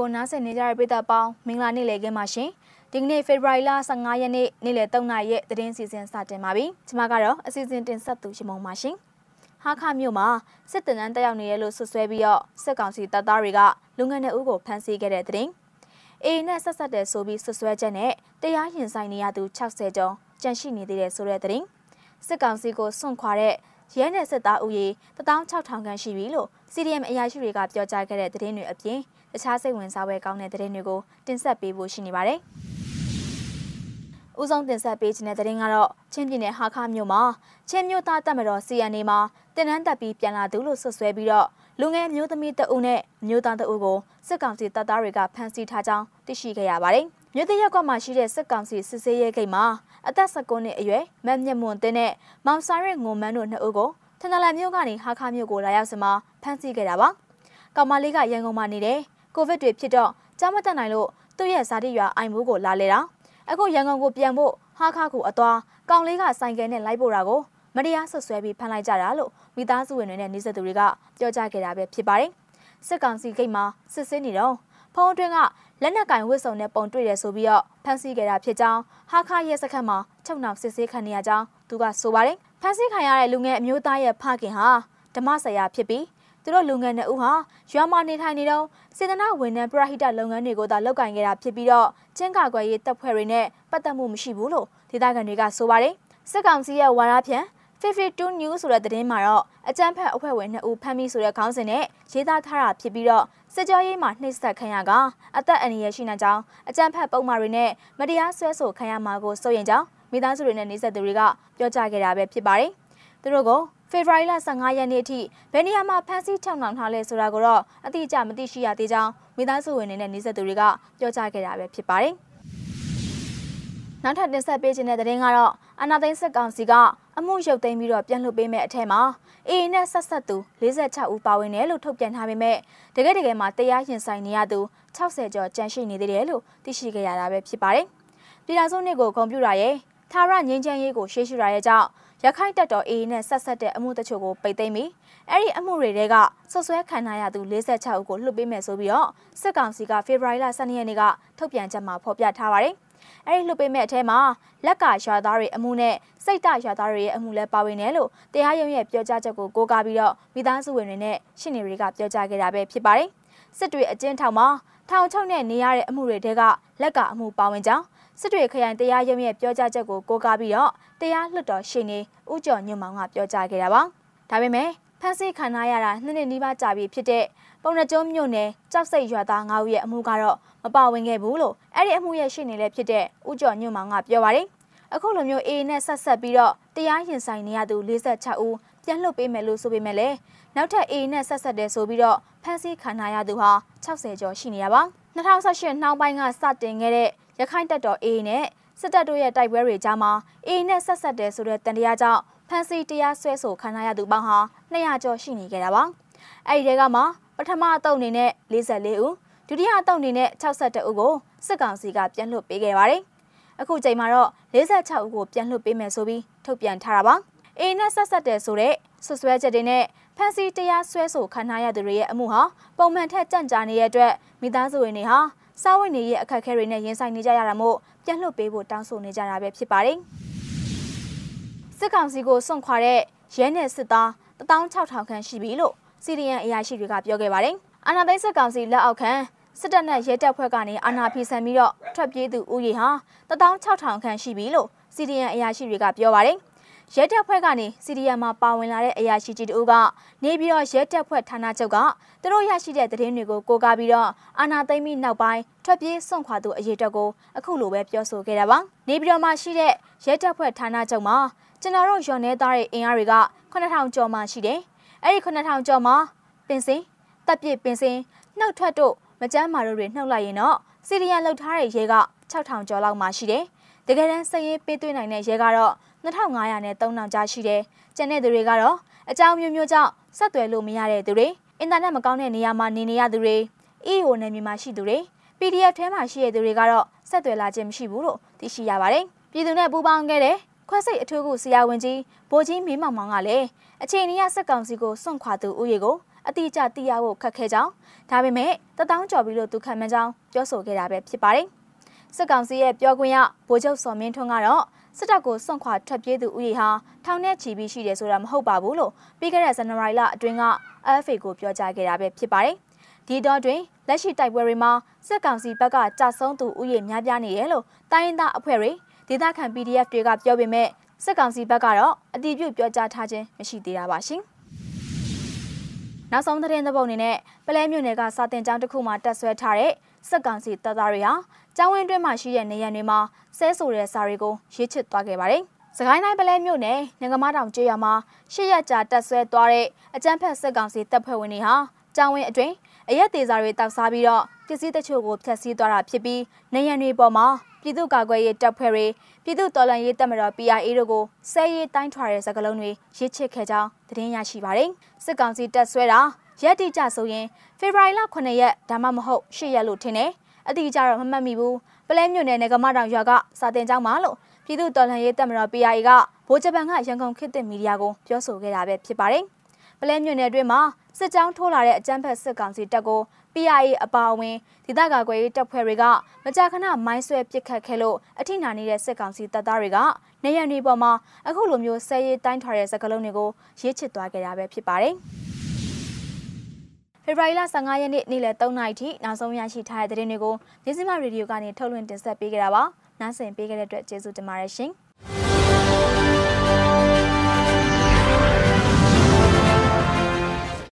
ကိုနားဆင်နေကြတဲ့ပရိသတ်ပေါင်းမင်္ဂလာနေ့လည်ခင်းပါရှင်ဒီကနေ့ဖေဖော်ဝါရီလ15ရက်နေ့နေ့လယ်3နာရီရဲ့သတင်းစီစဉ်စတင်ပါပြီကျွန်မကတော့အစီအစဉ်တင်ဆက်သူရှင်မုံပါရှင်ဟာခမြို့မှာစစ်တပ်နန်းတက်ရောက်နေရလို့ဆွဆွဲပြီးတော့စစ်ကောင်စီတပ်သားတွေကလူငယ်နှစ်ဦးကိုဖမ်းဆီးခဲ့တဲ့တဲ့အေးနဲ့ဆက်ဆက်တဲ့ဆိုပြီးဆွဆွဲချက်နဲ့တရားရင်ဆိုင်နေရသူ60ကျော်ကြန့်ရှိနေသေးတယ်ဆိုတဲ့တဲ့စစ်ကောင်စီကိုစွန့်ခွာတဲ့ရဲနယ်စစ်သားဦးရေ16000ခန့်ရှိပြီလို့ CDM အရာရှိတွေကပြောကြားခဲ့တဲ့သတင်းတွေအပြင် တခြားစိတ်ဝင်စားပွဲကောင်းတဲ့သတင်းတွေကိုတင်ဆက်ပေးဖို့ရှိနေပါတယ်။ဦးဆုံးတင်ဆက်ပေးခြင်းတဲ့သတင်းကတော့ချင်းပြည်နယ်ဟာခမြို့မှာချင်းမြို့သားတပ်မတော် CNA မှာတင်နန်းတက်ပြီးပြန်လာသူလို့ဆွဆွဲပြီးတော့လူငယ်မျိုးသမီးတအုပ်နဲ့မျိုးသားတအုပ်ကိုစစ်ကောင်စီတပ်သားတွေကဖမ်းဆီးထားကြောင်းသိရှိခဲ့ရပါတယ်။မြို့တရက်ကွက်မှာရှိတဲ့စစ်ကောင်စီစစ်ဆေးရေးဂိတ်မှာအသက်19နှစ်အရွယ်မတ်မြတ်မွန်တင်းနဲ့မောင်စာရဲငုံမန်းတို့နှစ်ဦးကိုထန်တလန်မြို့ကနေဟာခမြို့ကိုလာရောက်စမှာဖမ်းဆီးခဲ့တာပါ။ကောင်မလေးကရန်ကုန်မှာနေတယ်။ ကိုဗစ်တွေဖြစ်တော့ကြားမတက်နိုင်လို့သူ့ရဲ့ဇာတိရွာအိုင်မိုးကိုလာလေတာ။အခုရန်ကုန်ကိုပြန်ဖို့ဟာခကိုအသွားကောင်လေးကဆိုင်ကယ်နဲ့လိုက်ပို့တာကိုမတရားဆွဆွဲပြီးဖမ်းလိုက်ကြတာလို့မိသားစုဝင်တွေနဲ့နေဆက်သူတွေကပြောကြားခဲ့တာပဲဖြစ်ပါတယ်။စစ်ကောင်စီဂိတ်မှာစစ်ဆေးနေတော့ဖုံးအတွင်းကလက်နက်ကင်ဝစ်စုံနဲ့ပုံတွေ့ရဆိုပြီးတော့ဖမ်းဆီးခဲ့တာဖြစ်ကြောင်းဟာခရဲစခန်းမှာချုပ်နှောင်စစ်ဆေးခံနေရကြောင်းသူကဆိုပါတယ်။ဖမ်းဆီးခံရတဲ့လူငယ်အမျိုးသားရဲ့ဖခင်ဟာဓမ္မဆရာဖြစ်ပြီး သူတို့လူငယ်နှစ်ဦးဟာရွာမှာနေထိုင်နေတော့စေတနာဝန်ထမ်းပရဟိတလုပ်ငန်းတွေကိုသာလုပ်ကင်ခဲ့တာဖြစ်ပြီးတော့ချင်းကာကွယ်ရေးတပ်ဖွဲ့တွေနဲ့ပတ်သက်မှုမရှိဘူးလို့ဒေသခံတွေကဆိုပါတယ်။စစ်ကောင်စီရဲ့ဝါရဖြန့်52 news ဆိုတဲ့သတင်းမှာတော့အကြမ်းဖက်အဖွဲ့ဝင်2ဦးဖမ်းမိဆိုတဲ့ခေါင်းစဉ်နဲ့ရေးသားထားတာဖြစ်ပြီးတော့စစ်ကြောရေးမှာနှိပ်စက်ခံရကအသက်အန္တရာယ်ရှိနေကြောင်းအကြမ်းဖက်ပုံမှားတွေနဲ့မတရားဆွဲဆိုခံရမှာကိုစိုးရင်ကြောင်းမိသားစုတွေနဲ့နေဆက်သူတွေကပြောကြားခဲ့တာပဲဖြစ်ပါတယ်။သူတို့က ဖေဖော်ဝါရီလ15ရက်နေ့အထိဘယ်နေရာမှာဖမ်းဆီးထောင်နှောင်ထားလဲဆိုတာကိုတော့အတိအကျမသိရှိရသေးကြောင်းမိသားစုဝင်တွေနဲ့နေဆက်သူတွေကပြောကြားခဲ့တာပဲဖြစ်ပါတယ်။နောက်ထပ်တင်ဆက်ပေးခြင်းတဲ့သတင်းကတော့အနာသိန်းစစ်ကောင်စီကအမှုရုပ်သိမ်းပြီးတော့ပြန်လွှတ်ပေးမဲ့အထက်မှာအေအေနဲ့ဆက်ဆက်သူ46ဦးပါဝင်တယ်လို့ထုတ်ပြန်ထားပေမဲ့တကယ်တကယ်မှာတရားရင်ဆိုင်နေရသူ60ကျော်ကြန့်ရှိနေသေးတယ်လို့သိရှိခဲ့ရတာပဲဖြစ်ပါတယ်။ပြည်ထောင်စုနှစ်ကိုဂုဏ်ပြုတာရဲ့သာရငင်းချမ်းရေးကိုရှေ့ရှုတာရဲ့ကြောင့် ရခိုင်တပ်တော်အေအေနဲ့ဆက်ဆက်တဲ့အမှုတချို့ကိုပိတ်သိမ်းပြီးအဲ့ဒီအမှုတွေတဲကဆွဆွဲခံထားရသူ46ဦးကိုလွှတ်ပေးမယ်ဆိုပြီးတော့စစ်ကောင်စီကဖေဖော်ဝါရီလ12ရက်နေ့ကထုတ်ပြန်ချက်မှာဖော်ပြထားပါတယ်။အဲ့ဒီလွှတ်ပေးမဲ့အထဲမှာလက်ကရွာသားတွေအမှုနဲ့စိတ်တရွာသားတွေရဲ့အမှုလည်းပါဝင်တယ်လို့တရားရုံးရဲ့ပြောကြားချက်ကိုကိုးကားပြီးတော့မိသားစုဝင်တွေနဲ့ရှင်းနေတွေကပြောကြားခဲ့တာပဲဖြစ်ပါတယ်။စစ်တွေအကျဉ်းထောင်မှာ ထောင်ချုပ်နဲ့နေရတဲ့အမှုတွေတဲကလက်ကအမှုပါဝင်ကြောင်းစစ်တွေခရိုင်တရားရုံးရဲ့ပြောကြားချက်ကိုကိုးကားပြီးတော့တရားလွှတ်တော်ရှေ့နေဦးကျော်ညွန့်မောင်ကပြောကြားခဲ့တာပါ။ဒါပေမဲ့ဖမ်းဆီးခံရတာနှစ်နှစ်နီးပါးကြာပြီဖြစ်တဲ့ပုံနှကျုံးမြို့နယ်ကြောက်စိတ်ရွာသား၅ဦးရဲ့အမှုကတော့မပါဝင်ခဲ့ဘူးလို့အဲ့ဒီအမှုရဲ့ရှေ့နေလည်းဖြစ်တဲ့ဦးကျော်ညွန့်မောင်ကပြောပါတယ်။အခုလိုမျိုးအေးနဲ့ဆက်ဆက်ပြီးတော့တရားရင်ဆိုင်နေရသူ46ဦး ပြန်လွှတ်ပေးမယ်လို့ဆိုပေမဲ့လည်းနောက်ထပ်အေးနဲ့ဆက်ဆက်တယ်ဆိုပြီးတော့ဖမ်းဆီးခံရသူဟာ60ကျော်ရှိနေရပါ2018နှောင်းပိုင်းကစတင်ခဲ့တဲ့ရခိုင်တပ်တော် AA နဲ့စစ်တပ်တို့ရဲ့တိုက်ပွဲတွေကြားမှာ AA နဲ့ဆက်ဆက်တယ်ဆိုတဲ့တန်တရားကြောင့်ဖမ်းဆီးတရားစွဲဆိုခံရသူပေါင်းဟာ200ကျော်ရှိနေကြတာပါ။အဲဒီတဲကမှပထမအတုံးအနေနဲ့44ဦးဒုတိယအတုံးအနေနဲ့62ဦးကိုစစ်ကောင်စီကပြန်လွှတ်ပေးခဲ့ပါတယ်။အခုချိန်မှာတော့46ဦးကိုပြန်လွှတ်ပေးမယ်ဆိုပြီးထုတ်ပြန်ထားတာပါ။ AA နဲ့ဆက်ဆက်တယ်ဆိုတဲ့ဆွဆွဲချက်တွေနဲ့ဖမ်းဆီးတရားစွဲဆိုခံရသူတွေရဲ့အမှုဟာပုံမှန်ထက်ကြန့်ကြာနေတဲ့အတွက်မိသားစုဝင်တွေဟာစားဝတ်နေရေးအခက်အခဲတွေနဲ့ရင်ဆိုင်နေကြရတာမို့ပြန်လွှတ်ပေးဖို့တောင်းဆိုနေကြတာပဲဖြစ်ပါတယ်။စစ်ကောင်စီကိုစွန့်ခွာတဲ့ရဲနယ်စစ်သား16000ခန့်ရှိပြီလို့ CDN အရာရှိတွေကပြောခဲ့ပါတယ်။အာဏာသိမ်းစစ်ကောင်စီလက်အောက်ခံစစ်တပ်နဲ့ရဲတပ်ဖွဲ့ကနေအာဏာဖီဆန်ပြီးတော့ထွက်ပြေးသူဦးရေဟာ16000ခန့်ရှိပြီလို့ CDN အရာရှိတွေကပြောပါတယ်။ ရဲတပ်ဖွဲ့ကနေစီရီယံမှာပါဝင်လာတဲ့အရာရှိကြီးတို့ကနေပြီးတော့ရဲတပ်ဖွဲ့ဌာနချုပ်ကသူတို့ရရှိတဲ့သတင်းတွေကိုကိုးကားပြီးတော့အာနာသိမ့်ပြီးနောက်ပိုင်းထွက်ပြေးစွန့်ခွာသူအရေးတက်ကိုအခုလိုပဲပြောဆိုခဲ့တာပါနေပြီးတော့မှရှိတဲ့ရဲတပ်ဖွဲ့ဌာနချုပ်မှာကျွန်တော်တို့ရော်နေသားတဲ့အင်အားတွေက9000ကျော်မှရှိတယ်အဲ့ဒီ9000ကျော်မှာပင်စင်တပ်ပစ်ပင်စင်နှုတ်ထွက်တို့မကြမ်းမာတို့တွေနှုတ်လိုက်ရင်တော့စီရီယံလှုပ်ထားတဲ့ရဲက6000ကျော်လောက်မှရှိတယ် တကယ်တမ်းစည်ရေးပေးသွင်းနိုင်တဲ့ရဲကတော့2500နဲ့3000ကြားရှိတယ်။ကျန်တဲ့သူတွေကတော့အကြောင်းမျိုးမျိုးကြောင့်ဆက်သွယ်လို့မရတဲ့သူတွေအင်တာနက်မကောင်းတဲ့နေရာမှာနေနေရသူတွေ EO နယ်မြေမှာရှိသူတွေ PDF ထဲမှာရှိတဲ့သူတွေကတော့ဆက်သွယ်လာခြင်းမရှိဘူးလို့သိရှိရပါတယ်။ပြည်သူနဲ့ပူးပေါင်းခဲ့တဲ့ခွဲစိတ်အထူးကုဆရာဝန်ကြီးဗိုလ်ကြီးမင်းမောင်မောင်ကလည်းအချိန်ကြီးစက်ကောင်စီကိုစွန့်ခွာသူဦးရေကိုအတိအကျသိရဖို့ခက်ခဲကြောင်းဒါပေမဲ့တထောင်ကျော်ပြီလို့သူခံမှန်းကြောင်းပြောဆိုခဲ့တာပဲဖြစ်ပါတယ်။ စစ်ကောင်စီရဲ့ပြောခွင့်ရဗိုလ်ချုပ်စော်မင်းထွန်းကတော့စစ်တပ်ကိုစွန့်ခွာထွက်ပြေးသူဦးရေဟာထောင်နဲ့ချီပြီးရှိတယ်ဆိုတာမဟုတ်ပါဘူးလို့ပြီးခဲ့တဲ့ဇန်နဝါရီလအတွင်းက AFA ကိုပြောကြားခဲ့တာပဲဖြစ်ပါတယ်။ဒီတော့တွင်လက်ရှိတိုက်ပွဲတွေမှာစစ်ကောင်စီဘက်ကကြာဆုံးသူဦးရေများပြားနေတယ်လို့တိုင်းရင်းသားအဖွဲ့တွေဒေသခံ PDF တွေကပြောပေမဲ့စစ်ကောင်စီဘက်ကတော့အတီးပြုတ်ပြောကြားထားခြင်းမရှိသေးတာပါရှင်။နောက်ဆုံးသတင်းသဘောအနေနဲ့ပလဲမြို့နယ်ကစာတင်ကျောင်းတစ်ခုမှာတက်ဆွဲထားတဲ့စစ်ကောင်စီတပ်သားတွေဟာ ကျောင်းဝင်းတွင်းမှာရှိတဲ့နေရံတွေမှာဆဲဆိုတဲ့စာတွေကိုရေးချစ်သွားခဲ့ပါတယ်။စကိုင်းတိုင်းပလဲမြို့နယ်ငကမတောင်ကျေးရွာမှာရှစ်ရက်ကြာတက်ဆွဲသွားတဲ့အကြမ်းဖက်စစ်ကောင်စီတပ်ဖွဲ့ဝင်တွေဟာကျောင်းဝင်းအတွင်းအရက်သေးစာတွေတောက်စားပြီးတော့ပစ္စည်းတချို့ကိုဖျက်ဆီးသွားတာဖြစ်ပြီးနေရံတွေပေါ်မှာပြည်သူ့ကာကွယ်ရေးတပ်ဖွဲ့တွေပြည်သူ့တော်လှန်ရေးတပ်မတော် PRA တို့ကိုဆဲရေးတိုင်းထွာတဲ့စကားလုံးတွေရေးချစ်ခဲ့ကြောင်းသတင်းရရှိပါတယ်။စစ်ကောင်စီတပ်ဆွဲတာရက်တိကျဆိုရင်ဖေဖော်ဝါရီလ9ရက်ဒါမှမဟုတ်10ရက်လို့ထင်တယ်။ အတိအကျတော့မမှတ်မိဘူး။ပလဲမြို့နယ်နယ်ကမတောင်ရွာကစာတင်ကျောင်းမှာလို့ပြည်သူ့တော်လှန်ရေးတပ်မတော် PRA ကဗိုလ်ချုပ်ပန်ကရန်ကုန်ခေတ်သစ်မီဒီယာကိုပြောဆိုခဲ့တာပဲဖြစ်ပါတယ်။ပလဲမြို့နယ်အတွင်းမှာစစ်ကြောင်းထိုးလာတဲ့အကြမ်းဖက်စစ်ကောင်စီတပ်ကို PIA အပါအဝင်ဒေသကာကွယ်ရေးတပ်ဖွဲ့တွေကမကြာခဏမိုင်းဆွဲပစ်ခတ်ခဲ့လို့အထိနာနေတဲ့စစ်ကောင်စီတပ်သားတွေကနေရံတွေပေါ်မှာအခုလိုမျိုးဆဲရေးတိုင်းထွာတဲ့စကလုံးတွေကိုရေးချစ်သွားခဲ့တာပဲဖြစ်ပါတယ်။ ဖေဖော်ဝါရီလ15ရက်နေ့နေ့လယ်3နာရီထိနောက်ဆုံးရရှိထားတဲ့သတင်းတွေကိုမြစည်းမရေဒီယိုကနေထုတ်လွှင့်တင်ဆက်ပေးကြတာပါ။နားဆင်ပေးကြတဲ့အတွက်ကျေးဇူးတင်ပါတယ်ရှင်။